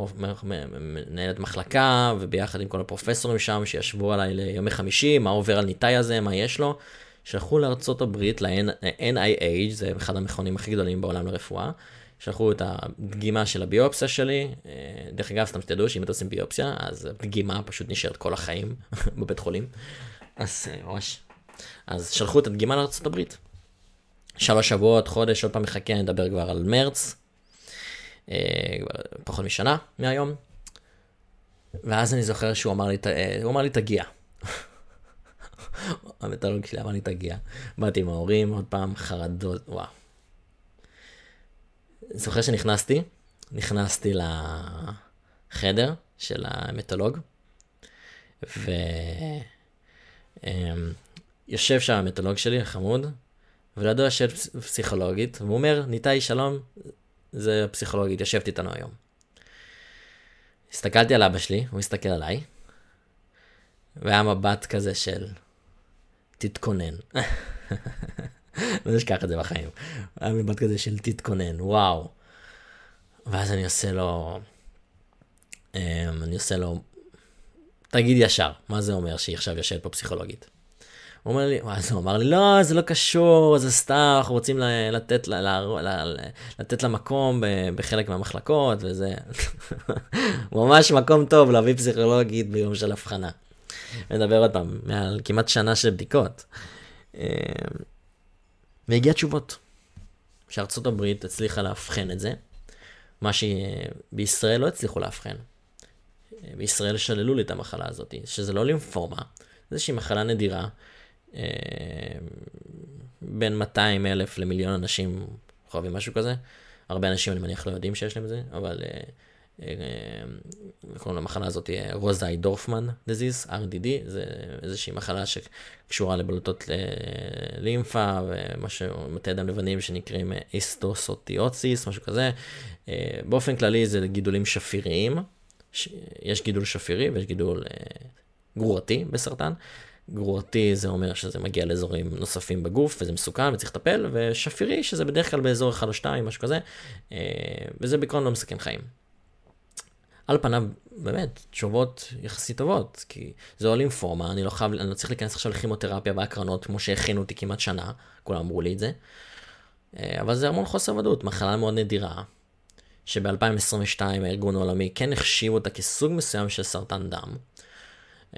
מנהלת מחלקה, וביחד עם כל הפרופסורים שם, שישבו עליי ליומי חמישי, מה עובר על ניתאי הזה, מה יש לו. שלחו לארצות הברית, ל-NIH, זה אחד המכונים הכי גדולים בעולם לרפואה, שלחו את הדגימה של הביופסיה שלי, אה, דרך אגב, סתם שתדעו שאם אתם עושים ביופסיה, אז הדגימה פשוט נשארת כל החיים בבית חולים. אז אה, ממש. אז שלחו את הדגימה לארצות הברית. שלוש שבועות, חודש, עוד פעם מחכה, נדבר כבר על מרץ. אה, פחות משנה מהיום. ואז אני זוכר שהוא אמר לי, הוא אמר לי תגיע. המטלוג שלי אמר לי תגיע. באתי עם ההורים, עוד פעם חרדות, וואו. זוכר שנכנסתי, נכנסתי לחדר של המטולוג, ויושב שם המטולוג שלי, החמוד, ולידו יושב פסיכולוגית, והוא אומר, ניתאי שלום, זה פסיכולוגית, יושבת איתנו היום. הסתכלתי על אבא שלי, הוא הסתכל עליי, והיה מבט כזה של, תתכונן. לא אשכח את זה בחיים. היה מבט כזה של תתכונן, וואו. ואז אני עושה לו, אמ, אני עושה לו, תגיד ישר, מה זה אומר שהיא עכשיו יושבת פה פסיכולוגית? הוא אומר לי, אז הוא אמר לי, לא, זה לא קשור, זה סתם, אנחנו רוצים לתת, לתת לה מקום בחלק מהמחלקות וזה. ממש מקום טוב להביא פסיכולוגית ביום של הבחנה. נדבר עוד פעם, מעל כמעט שנה של בדיקות. אמ, והגיע תשובות. שארצות הברית הצליחה לאבחן את זה, מה שבישראל לא הצליחו לאבחן. בישראל שללו לי את המחלה הזאת, שזה לא לימפומה, זה איזושהי מחלה נדירה, בין 200 אלף למיליון אנשים חווים משהו כזה. הרבה אנשים אני מניח לא יודעים שיש להם זה, אבל אה, קוראים למחלה הזאת רוזאי דורפמן disease, RDD, זה איזושהי מחלה שקשורה לבלוטות לימפה ומה שמטה דם לבנים שנקראים איסטוסוטיוציס, משהו כזה. אה, באופן כללי זה גידולים שפיריים, יש גידול שפירי ויש גידול אה, גרורתי בסרטן. גרורתי זה אומר שזה מגיע לאזורים נוספים בגוף וזה מסוכן וצריך לטפל, ושפירי שזה בדרך כלל באזור 1 או 2, משהו כזה, אה, וזה בעיקרון לא מסכן חיים. על פניו, באמת, תשובות יחסית טובות, כי זה או לימפומה, אני לא חייב, אני לא צריך להיכנס עכשיו לכימותרפיה והקרנות, כמו שהכינו אותי כמעט שנה, כולם אמרו לי את זה. אה, אבל זה המון חוסר ודאות, מחלה מאוד נדירה, שב-2022 הארגון העולמי כן החשיב אותה כסוג מסוים של סרטן דם,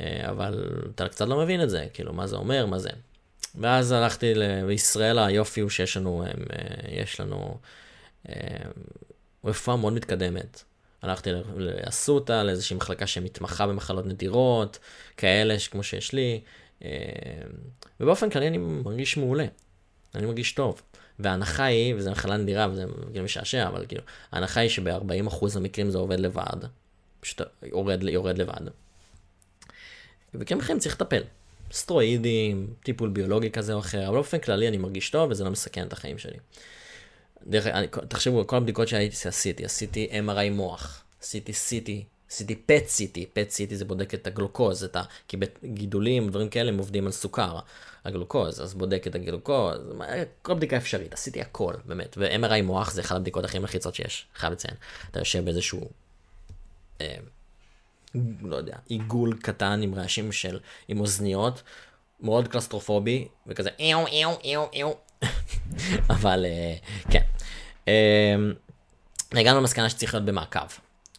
אבל אתה קצת לא מבין את זה, כאילו, מה זה אומר, מה זה. ואז הלכתי לישראל, היופי הוא שיש לנו, אה, יש לנו רפואה מאוד מתקדמת. הלכתי לאסותא, לאיזושהי מחלקה שמתמחה במחלות נדירות, כאלה כמו שיש לי, אה, ובאופן כללי אני מרגיש מעולה, אני מרגיש טוב. וההנחה היא, וזו מחלה נדירה וזה כאילו משעשע, אבל כאילו, ההנחה היא שב-40% המקרים זה עובד לבד, פשוט יורד, יורד לבד. ובמקרים אחרים צריך לטפל. סטרואידים, טיפול ביולוגי כזה או אחר, אבל באופן כללי אני מרגיש טוב וזה לא מסכן את החיים שלי. דרך, אני, תחשבו, כל הבדיקות שהייתי עשיתי, עשיתי MRI מוח, עשיתי CT, עשיתי PET CT, PET CT זה בודק את הגלוקוז, את ה... כי בגידולים, דברים כאלה, הם עובדים על סוכר, הגלוקוז, אז בודק את הגלוקוז, כל בדיקה אפשרית, עשיתי הכל, באמת, ו-MRI מוח זה אחת הבדיקות הכי מלחיצות שיש, חייב לציין. אתה יושב באיזשהו אה, לא יודע, עיגול קטן עם רעשים של, עם אוזניות, מאוד קלסטרופובי, וכזה איו איו איו איו. אבל אה, כן. אה, הגענו למסקנה שצריך להיות במעקב.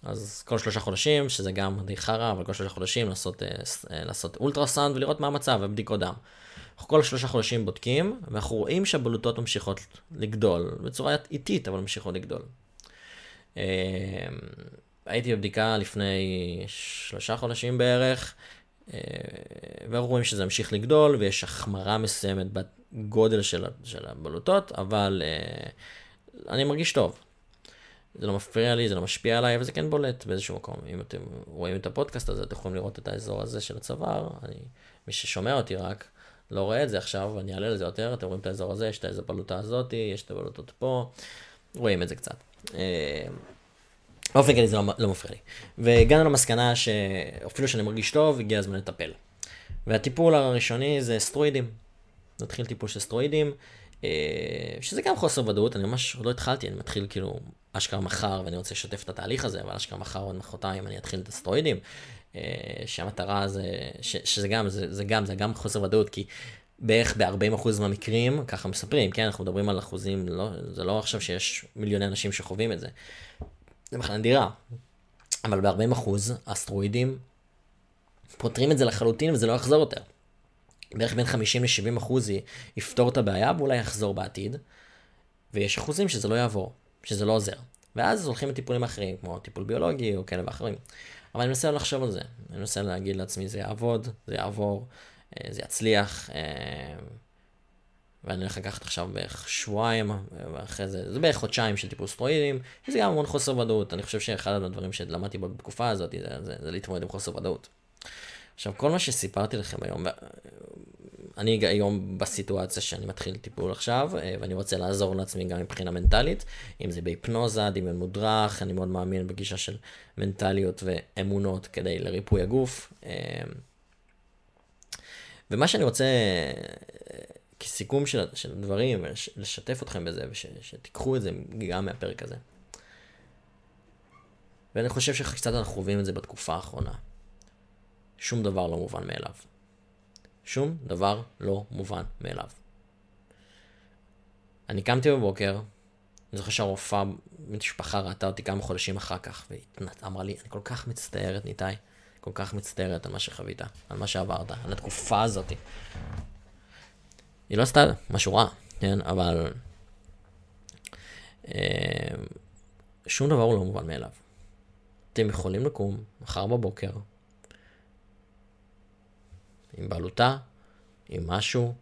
אז כל שלושה חודשים, שזה גם די חרא, אבל כל שלושה חודשים לעשות, אה, לעשות אולטרסאונד ולראות מה המצב ובדיקות דם. אנחנו כל שלושה חודשים בודקים, ואנחנו רואים שהבלוטות ממשיכות לגדול, בצורה איטית, אבל ממשיכות לגדול. הייתי בבדיקה לפני שלושה חודשים בערך, ואנחנו רואים שזה ממשיך לגדול, ויש החמרה מסוימת בגודל של, של הבלוטות, אבל אני מרגיש טוב. זה לא מפריע לי, זה לא משפיע עליי, וזה כן בולט באיזשהו מקום. אם אתם רואים את הפודקאסט הזה, אתם יכולים לראות את האזור הזה של הצוואר. אני, מי ששומע אותי רק, לא רואה את זה עכשיו, אני אעלה לזה יותר, אתם רואים את האזור הזה, יש את האזור בלוטה הזאתי, יש את הבלוטות פה, רואים את זה קצת. באופן כללי זה לא, לא מפריע לי. והגענו למסקנה שאפילו שאני מרגיש טוב, הגיע הזמן לטפל. והטיפול הראשוני זה סטרואידים. נתחיל טיפול של סטרואידים, אה, שזה גם חוסר ודאות, אני ממש עוד לא התחלתי, אני מתחיל כאילו אשכרה מחר ואני רוצה לשתף את התהליך הזה, אבל אשכרה מחר עוד מחרתיים אני אתחיל את הסטרואידים, אה, שהמטרה זה, ש, שזה גם, זה, זה גם, זה גם חוסר ודאות, כי בערך ב-40% מהמקרים, ככה מספרים, כן, אנחנו מדברים על אחוזים, לא, זה לא עכשיו שיש מיליוני אנשים שחווים את זה. זה מחלה נדירה. אבל ב-40% אסטרואידים פותרים את זה לחלוטין וזה לא יחזור יותר. בערך בין 50 ל-70 אחוז יפתור את הבעיה ואולי יחזור בעתיד. ויש אחוזים שזה לא יעבור, שזה לא עוזר. ואז הולכים לטיפולים אחרים, כמו טיפול ביולוגי או כאלה ואחרים. אבל אני מנסה לחשוב על זה. אני מנסה להגיד לעצמי, זה יעבוד, זה יעבור, אה, זה יצליח. ואני הולך לקחת עכשיו בערך שבועיים, ואחרי זה, זה בערך חודשיים של טיפול סטרואידים, שזה גם המון חוסר ודאות. אני חושב שאחד הדברים שלמדתי בתקופה הזאת, זה, זה, זה להתמודד עם חוסר ודאות. עכשיו, כל מה שסיפרתי לכם היום, אני היום בסיטואציה שאני מתחיל טיפול עכשיו, אה, ואני רוצה לעזור לעצמי גם מבחינה מנטלית, אם זה בהיפנוזה, דמיון מודרך, אני מאוד מאמין בגישה של מנטליות ואמונות כדי לריפוי הגוף. אה, ומה שאני רוצה כסיכום של, של דברים, לשתף אתכם בזה, ושתיקחו את זה גם מהפרק הזה. ואני חושב שקצת אנחנו חווים את זה בתקופה האחרונה. שום דבר לא מובן מאליו. שום דבר לא מובן מאליו. אני קמתי בבוקר, אני זוכר שהרופאה משפחה ראתה אותי כמה חודשים אחר כך, והיא אמרה לי, אני כל כך מצטערת, ניתאי, כל כך מצטערת על מה שחווית, על מה שעברת, על התקופה הזאת. היא לא עשתה משהו רע, כן? אבל אה, שום דבר הוא לא מובן מאליו. אתם יכולים לקום מחר בבוקר עם בעלותה, עם משהו,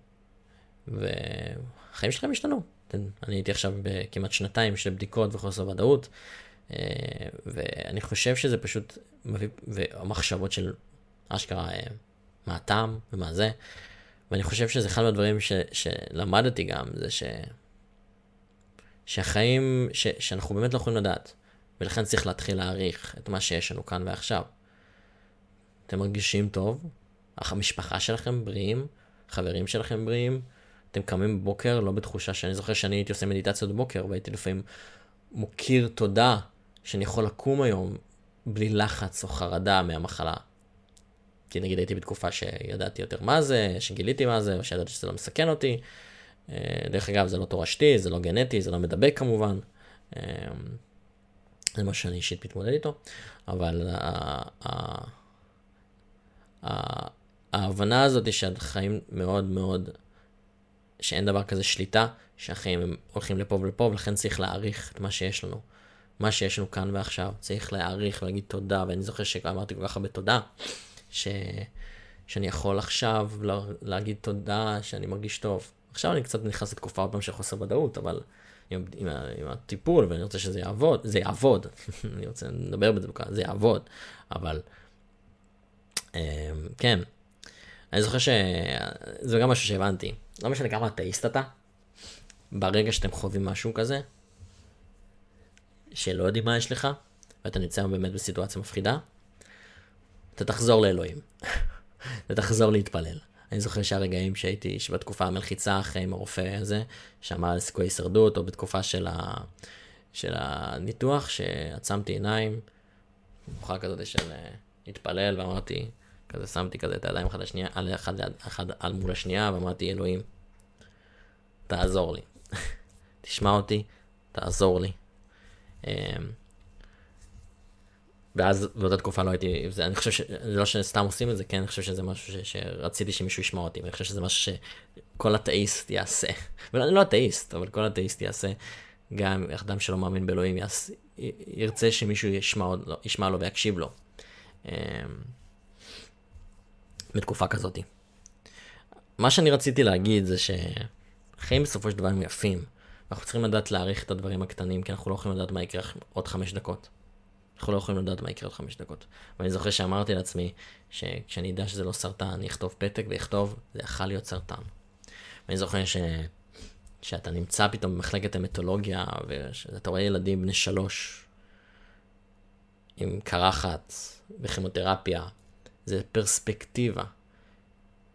והחיים שלכם השתנו. אני הייתי עכשיו בכמעט שנתיים של בדיקות וחוסר ודאות, אה, ואני חושב שזה פשוט מביא, והמחשבות של אשכרה, אה, מה הטעם ומה זה. ואני חושב שזה אחד מהדברים ש, שלמדתי גם, זה ש... שהחיים, ש, שאנחנו באמת לא יכולים לדעת, ולכן צריך להתחיל להעריך את מה שיש לנו כאן ועכשיו. אתם מרגישים טוב, המשפחה שלכם בריאים, חברים שלכם בריאים, אתם קמים בבוקר לא בתחושה שאני זוכר שאני הייתי עושה מדיטציות בבוקר, והייתי לפעמים מוקיר תודה שאני יכול לקום היום בלי לחץ או חרדה מהמחלה. כי נגיד הייתי בתקופה שידעתי יותר מה זה, שגיליתי מה זה, או שידעתי שזה לא מסכן אותי. אה, דרך אגב, זה לא תורשתי, זה לא גנטי, זה לא מדבק כמובן. אה, זה מה שאני אישית מתמודד איתו, אבל ההבנה הזאת שהחיים מאוד מאוד, שאין דבר כזה שליטה, שהחיים הם הולכים לפה ולפה, ולכן צריך להעריך את מה שיש לנו. מה שיש לנו כאן ועכשיו, צריך להעריך ולהגיד תודה, ואני זוכר שאמרתי כל כך הרבה תודה. ש... שאני יכול עכשיו להגיד תודה שאני מרגיש טוב. עכשיו אני קצת נכנס לתקופה עוד פעם של חוסר ודאות, אבל עם, עם, עם הטיפול, ואני רוצה שזה יעבוד, זה יעבוד, אני רוצה לדבר בזה, זה יעבוד, אבל אמ, כן, אני זוכר שזה גם משהו שהבנתי, לא משנה כמה אתאיסט אתה, ברגע שאתם חווים משהו כזה, שלא יודעים מה יש לך, ואתה נמצא באמת בסיטואציה מפחידה, אתה תחזור לאלוהים. אתה תחזור להתפלל. אני זוכר שהרגעים שהייתי, שבתקופה המלחיצה אחרי עם הרופא הזה, שאמר על סיכוי הישרדות, או בתקופה של, ה, של הניתוח, שעצמתי עיניים, תקופה כזאת של התפלל ואמרתי, כזה שמתי כזה את הידיים אחד, לשנייה, על אחד, אחד על מול השנייה, ואמרתי, אלוהים, תעזור לי. תשמע אותי, תעזור לי. ואז באותה תקופה לא הייתי, זה, אני חושב ש... לא שסתם עושים את זה, כן, אני חושב שזה משהו ש, שרציתי שמישהו ישמע אותי, ואני חושב שזה משהו שכל אתאיסט יעשה. ואני לא אתאיסט, אבל כל אתאיסט יעשה, גם אדם שלא מאמין באלוהים יעשה, ירצה שמישהו ישמע, לא, ישמע לו ויקשיב לו. אמ, בתקופה כזאתי. מה שאני רציתי להגיד זה שחיים בסופו של דבר הם יפים. אנחנו צריכים לדעת להעריך את הדברים הקטנים, כי אנחנו לא יכולים לדעת מה יקרה עוד חמש דקות. אנחנו לא יכולים לדעת מה יקרה עוד חמש דקות. ואני זוכר שאמרתי לעצמי, שכשאני אדע שזה לא סרטן, אני אכתוב פתק ואכתוב, זה יכול להיות סרטן. ואני זוכר ש... שאתה נמצא פתאום במחלקת המטולוגיה, ואתה רואה ילדים בני שלוש עם קרחת וכימותרפיה, זה פרספקטיבה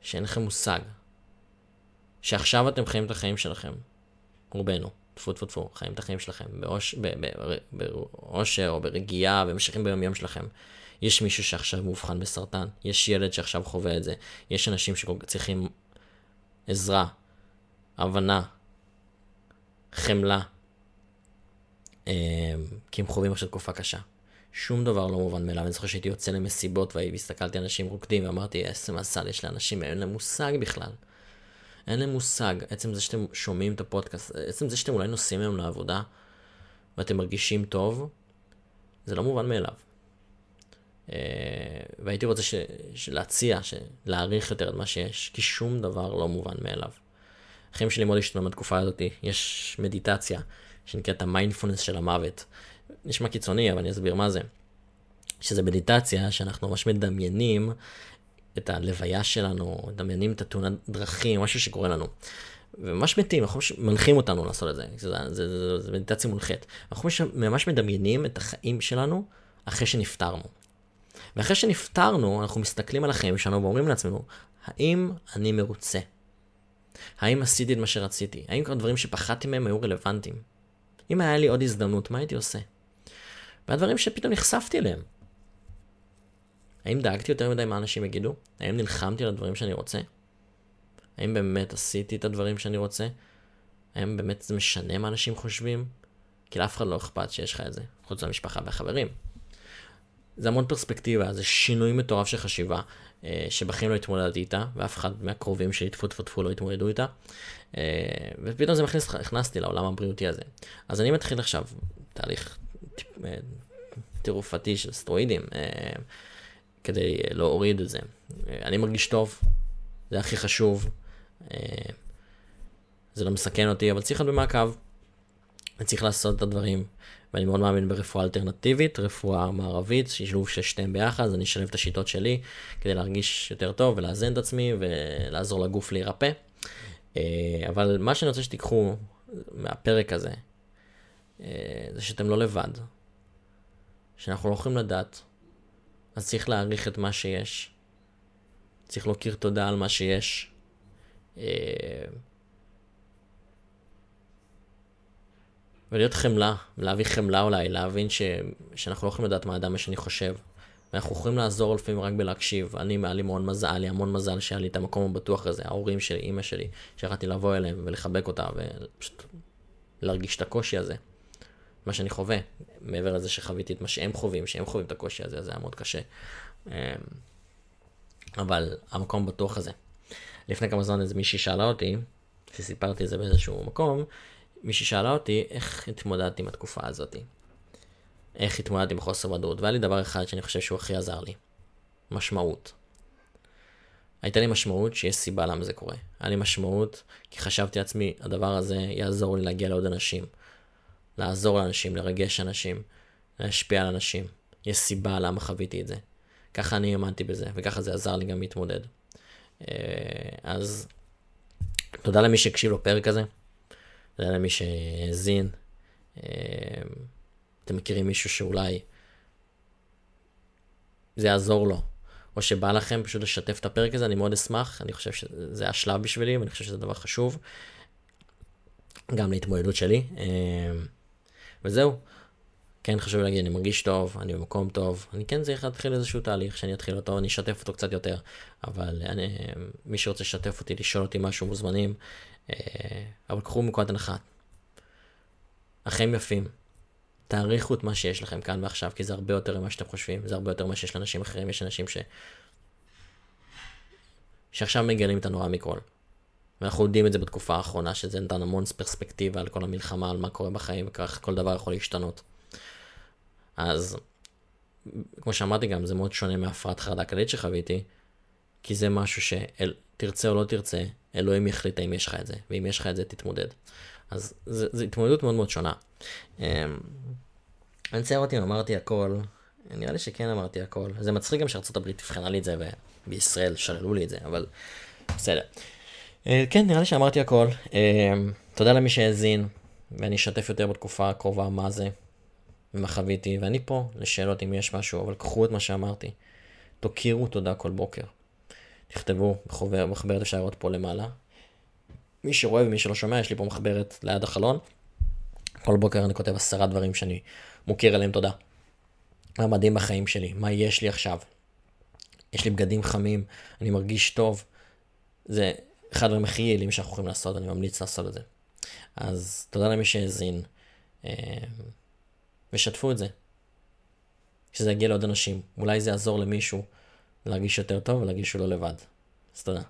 שאין לכם מושג. שעכשיו אתם חיים את החיים שלכם, רובנו, טפו טפו טפו, חיים את החיים שלכם באושר או ברגיעה וממשיכים ביום יום שלכם. יש מישהו שעכשיו מאובחן בסרטן, יש ילד שעכשיו חווה את זה, יש אנשים שצריכים עזרה, הבנה, חמלה, אה, כי הם חווים עכשיו תקופה קשה. שום דבר לא מובן מאליו. אני זוכר שהייתי יוצא למסיבות והסתכלתי על אנשים רוקדים ואמרתי, איזה מזל יש לאנשים, אין להם מושג בכלל. אין להם מושג. עצם זה שאתם שומעים את הפודקאסט, עצם זה שאתם אולי נוסעים היום לעבודה ואתם מרגישים טוב, זה לא מובן מאליו. אה, והייתי רוצה ש... להציע, להעריך יותר את מה שיש, כי שום דבר לא מובן מאליו. החיים שלי מאוד השתנו בתקופה הזאת, יש מדיטציה שנקראת המיינדפולנס של המוות. נשמע קיצוני, אבל אני אסביר מה זה. שזה מדיטציה שאנחנו ממש מדמיינים את הלוויה שלנו, מדמיינים את התאונת דרכים, משהו שקורה לנו. וממש מתים, אנחנו מנחים אותנו לעשות את זה, זה, זה, זה, זה, זה מדיטציה מונחית. אנחנו ממש מדמיינים את החיים שלנו אחרי שנפטרנו. ואחרי שנפטרנו, אנחנו מסתכלים על החיים שלנו ואומרים לעצמנו, האם אני מרוצה? האם עשיתי את מה שרציתי? האם כל הדברים שפחדתי מהם היו רלוונטיים? אם היה לי עוד הזדמנות, מה הייתי עושה? והדברים שפתאום נחשפתי אליהם. האם דאגתי יותר מדי מה אנשים יגידו? האם נלחמתי על הדברים שאני רוצה? האם באמת עשיתי את הדברים שאני רוצה? האם באמת זה משנה מה אנשים חושבים? כי לאף אחד לא אכפת שיש לך את זה, חוץ למשפחה והחברים. זה המון פרספקטיבה, זה שינוי מטורף של חשיבה, אה, שבחיים לא התמודדתי איתה, ואף אחד מהקרובים שלי טפו טפו טפו לא התמודדו איתה, אה, ופתאום זה מכניס, הכנסתי לעולם הבריאותי הזה. אז אני מתחיל עכשיו תהליך אה, טירופתי של סטרואידים, כדי להוריד את זה. אני מרגיש טוב, זה הכי חשוב, זה לא מסכן אותי, אבל צריך להיות במעקב. אני צריך לעשות את הדברים. ואני מאוד מאמין ברפואה אלטרנטיבית, רפואה מערבית, שילוב של שתיהם ביחד, אז אני אשלב את השיטות שלי כדי להרגיש יותר טוב ולאזן את עצמי ולעזור לגוף להירפא. אה, אבל מה שאני רוצה שתיקחו מהפרק הזה, אה, זה שאתם לא לבד. שאנחנו לא יכולים לדעת, אז צריך להעריך את מה שיש. צריך להכיר תודה על מה שיש. אה, ולהיות חמלה, להביא חמלה אולי, להבין ש... שאנחנו לא יכולים לדעת מה האדם השני חושב. ואנחנו יכולים לעזור לפעמים רק בלהקשיב. אני, היה לי המון מזל, היה לי המון מזל שהיה לי את המקום הבטוח הזה, ההורים שלי, אימא שלי, שיכולתי לבוא אליהם ולחבק אותה ופשוט להרגיש את הקושי הזה. מה שאני חווה, מעבר לזה שחוויתי את מה שהם חווים, שהם חווים את הקושי הזה, זה היה מאוד קשה. אמ, אבל המקום הבטוח הזה. לפני כמה זמן איזה מישהי שאלה אותי, שסיפרתי את זה באיזשהו מקום, מישהי שאלה אותי איך התמודדתי עם התקופה הזאת. איך התמודדתי עם חוסר ודאות, והיה לי דבר אחד שאני חושב שהוא הכי עזר לי. משמעות. הייתה לי משמעות שיש סיבה למה זה קורה. היה לי משמעות כי חשבתי לעצמי, הדבר הזה יעזור לי להגיע לעוד אנשים. לעזור לאנשים, לרגש אנשים, להשפיע על אנשים. יש סיבה למה חוויתי את זה. ככה אני האמנתי בזה, וככה זה עזר לי גם להתמודד. אה, אז תודה למי שהקשיב לפרק הזה. זה היה למי שהאזין. אמ, אתם מכירים מישהו שאולי זה יעזור לו, או שבא לכם פשוט לשתף את הפרק הזה, אני מאוד אשמח, אני חושב שזה השלב בשבילי, ואני חושב שזה דבר חשוב, גם להתמודדות שלי. וזהו, כן חשוב להגיד, אני מרגיש טוב, אני במקום טוב, אני כן צריך להתחיל איזשהו תהליך שאני אתחיל אותו, אני אשתף אותו קצת יותר, אבל אני, מי שרוצה לשתף אותי, לשאול אותי משהו, מוזמנים, אה, אבל קחו מנקודת הנחה. החיים יפים, תעריכו את מה שיש לכם כאן ועכשיו, כי זה הרבה יותר ממה שאתם חושבים, זה הרבה יותר ממה שיש לאנשים אחרים, יש אנשים ש... שעכשיו מגלים את הנורא מכל. ואנחנו יודעים את זה בתקופה האחרונה, שזה נתן המון פרספקטיבה על כל המלחמה, על מה קורה בחיים, וכך כל דבר יכול להשתנות. אז, כמו שאמרתי גם, זה מאוד שונה מהפרעת חרדה כללית שחוויתי, כי זה משהו שתרצה או לא תרצה, אלוהים יחליט האם יש לך את זה, ואם יש לך את זה, תתמודד. אז זו התמודדות מאוד מאוד שונה. אמ, אני אצייר אותי אם אמרתי הכל, נראה לי שכן אמרתי הכל. זה מצחיק גם שארצות הברית תבחנה לי את זה, ובישראל שללו לי את זה, אבל בסדר. אה, כן, נראה לי שאמרתי הכל. אמ, תודה למי שהאזין, ואני אשתף יותר בתקופה הקרובה מה זה, ומה חוויתי, ואני פה לשאלות אם יש משהו, אבל קחו את מה שאמרתי. תוקירו תודה כל בוקר. תכתבו בחבר, בחברת אפשר לראות פה למעלה. מי שרואה ומי שלא שומע, יש לי פה מחברת ליד החלון. כל בוקר אני כותב עשרה דברים שאני מוקיר עליהם תודה. מה מדהים בחיים שלי, מה יש לי עכשיו. יש לי בגדים חמים, אני מרגיש טוב. זה אחד הדברים הכי יעילים שאנחנו יכולים לעשות, אני ממליץ לעשות את זה. אז תודה למי שהאזין, אה, ושתפו את זה. שזה יגיע לעוד אנשים. אולי זה יעזור למישהו להרגיש יותר טוב ולהרגיש שהוא לא לבד. אז תודה.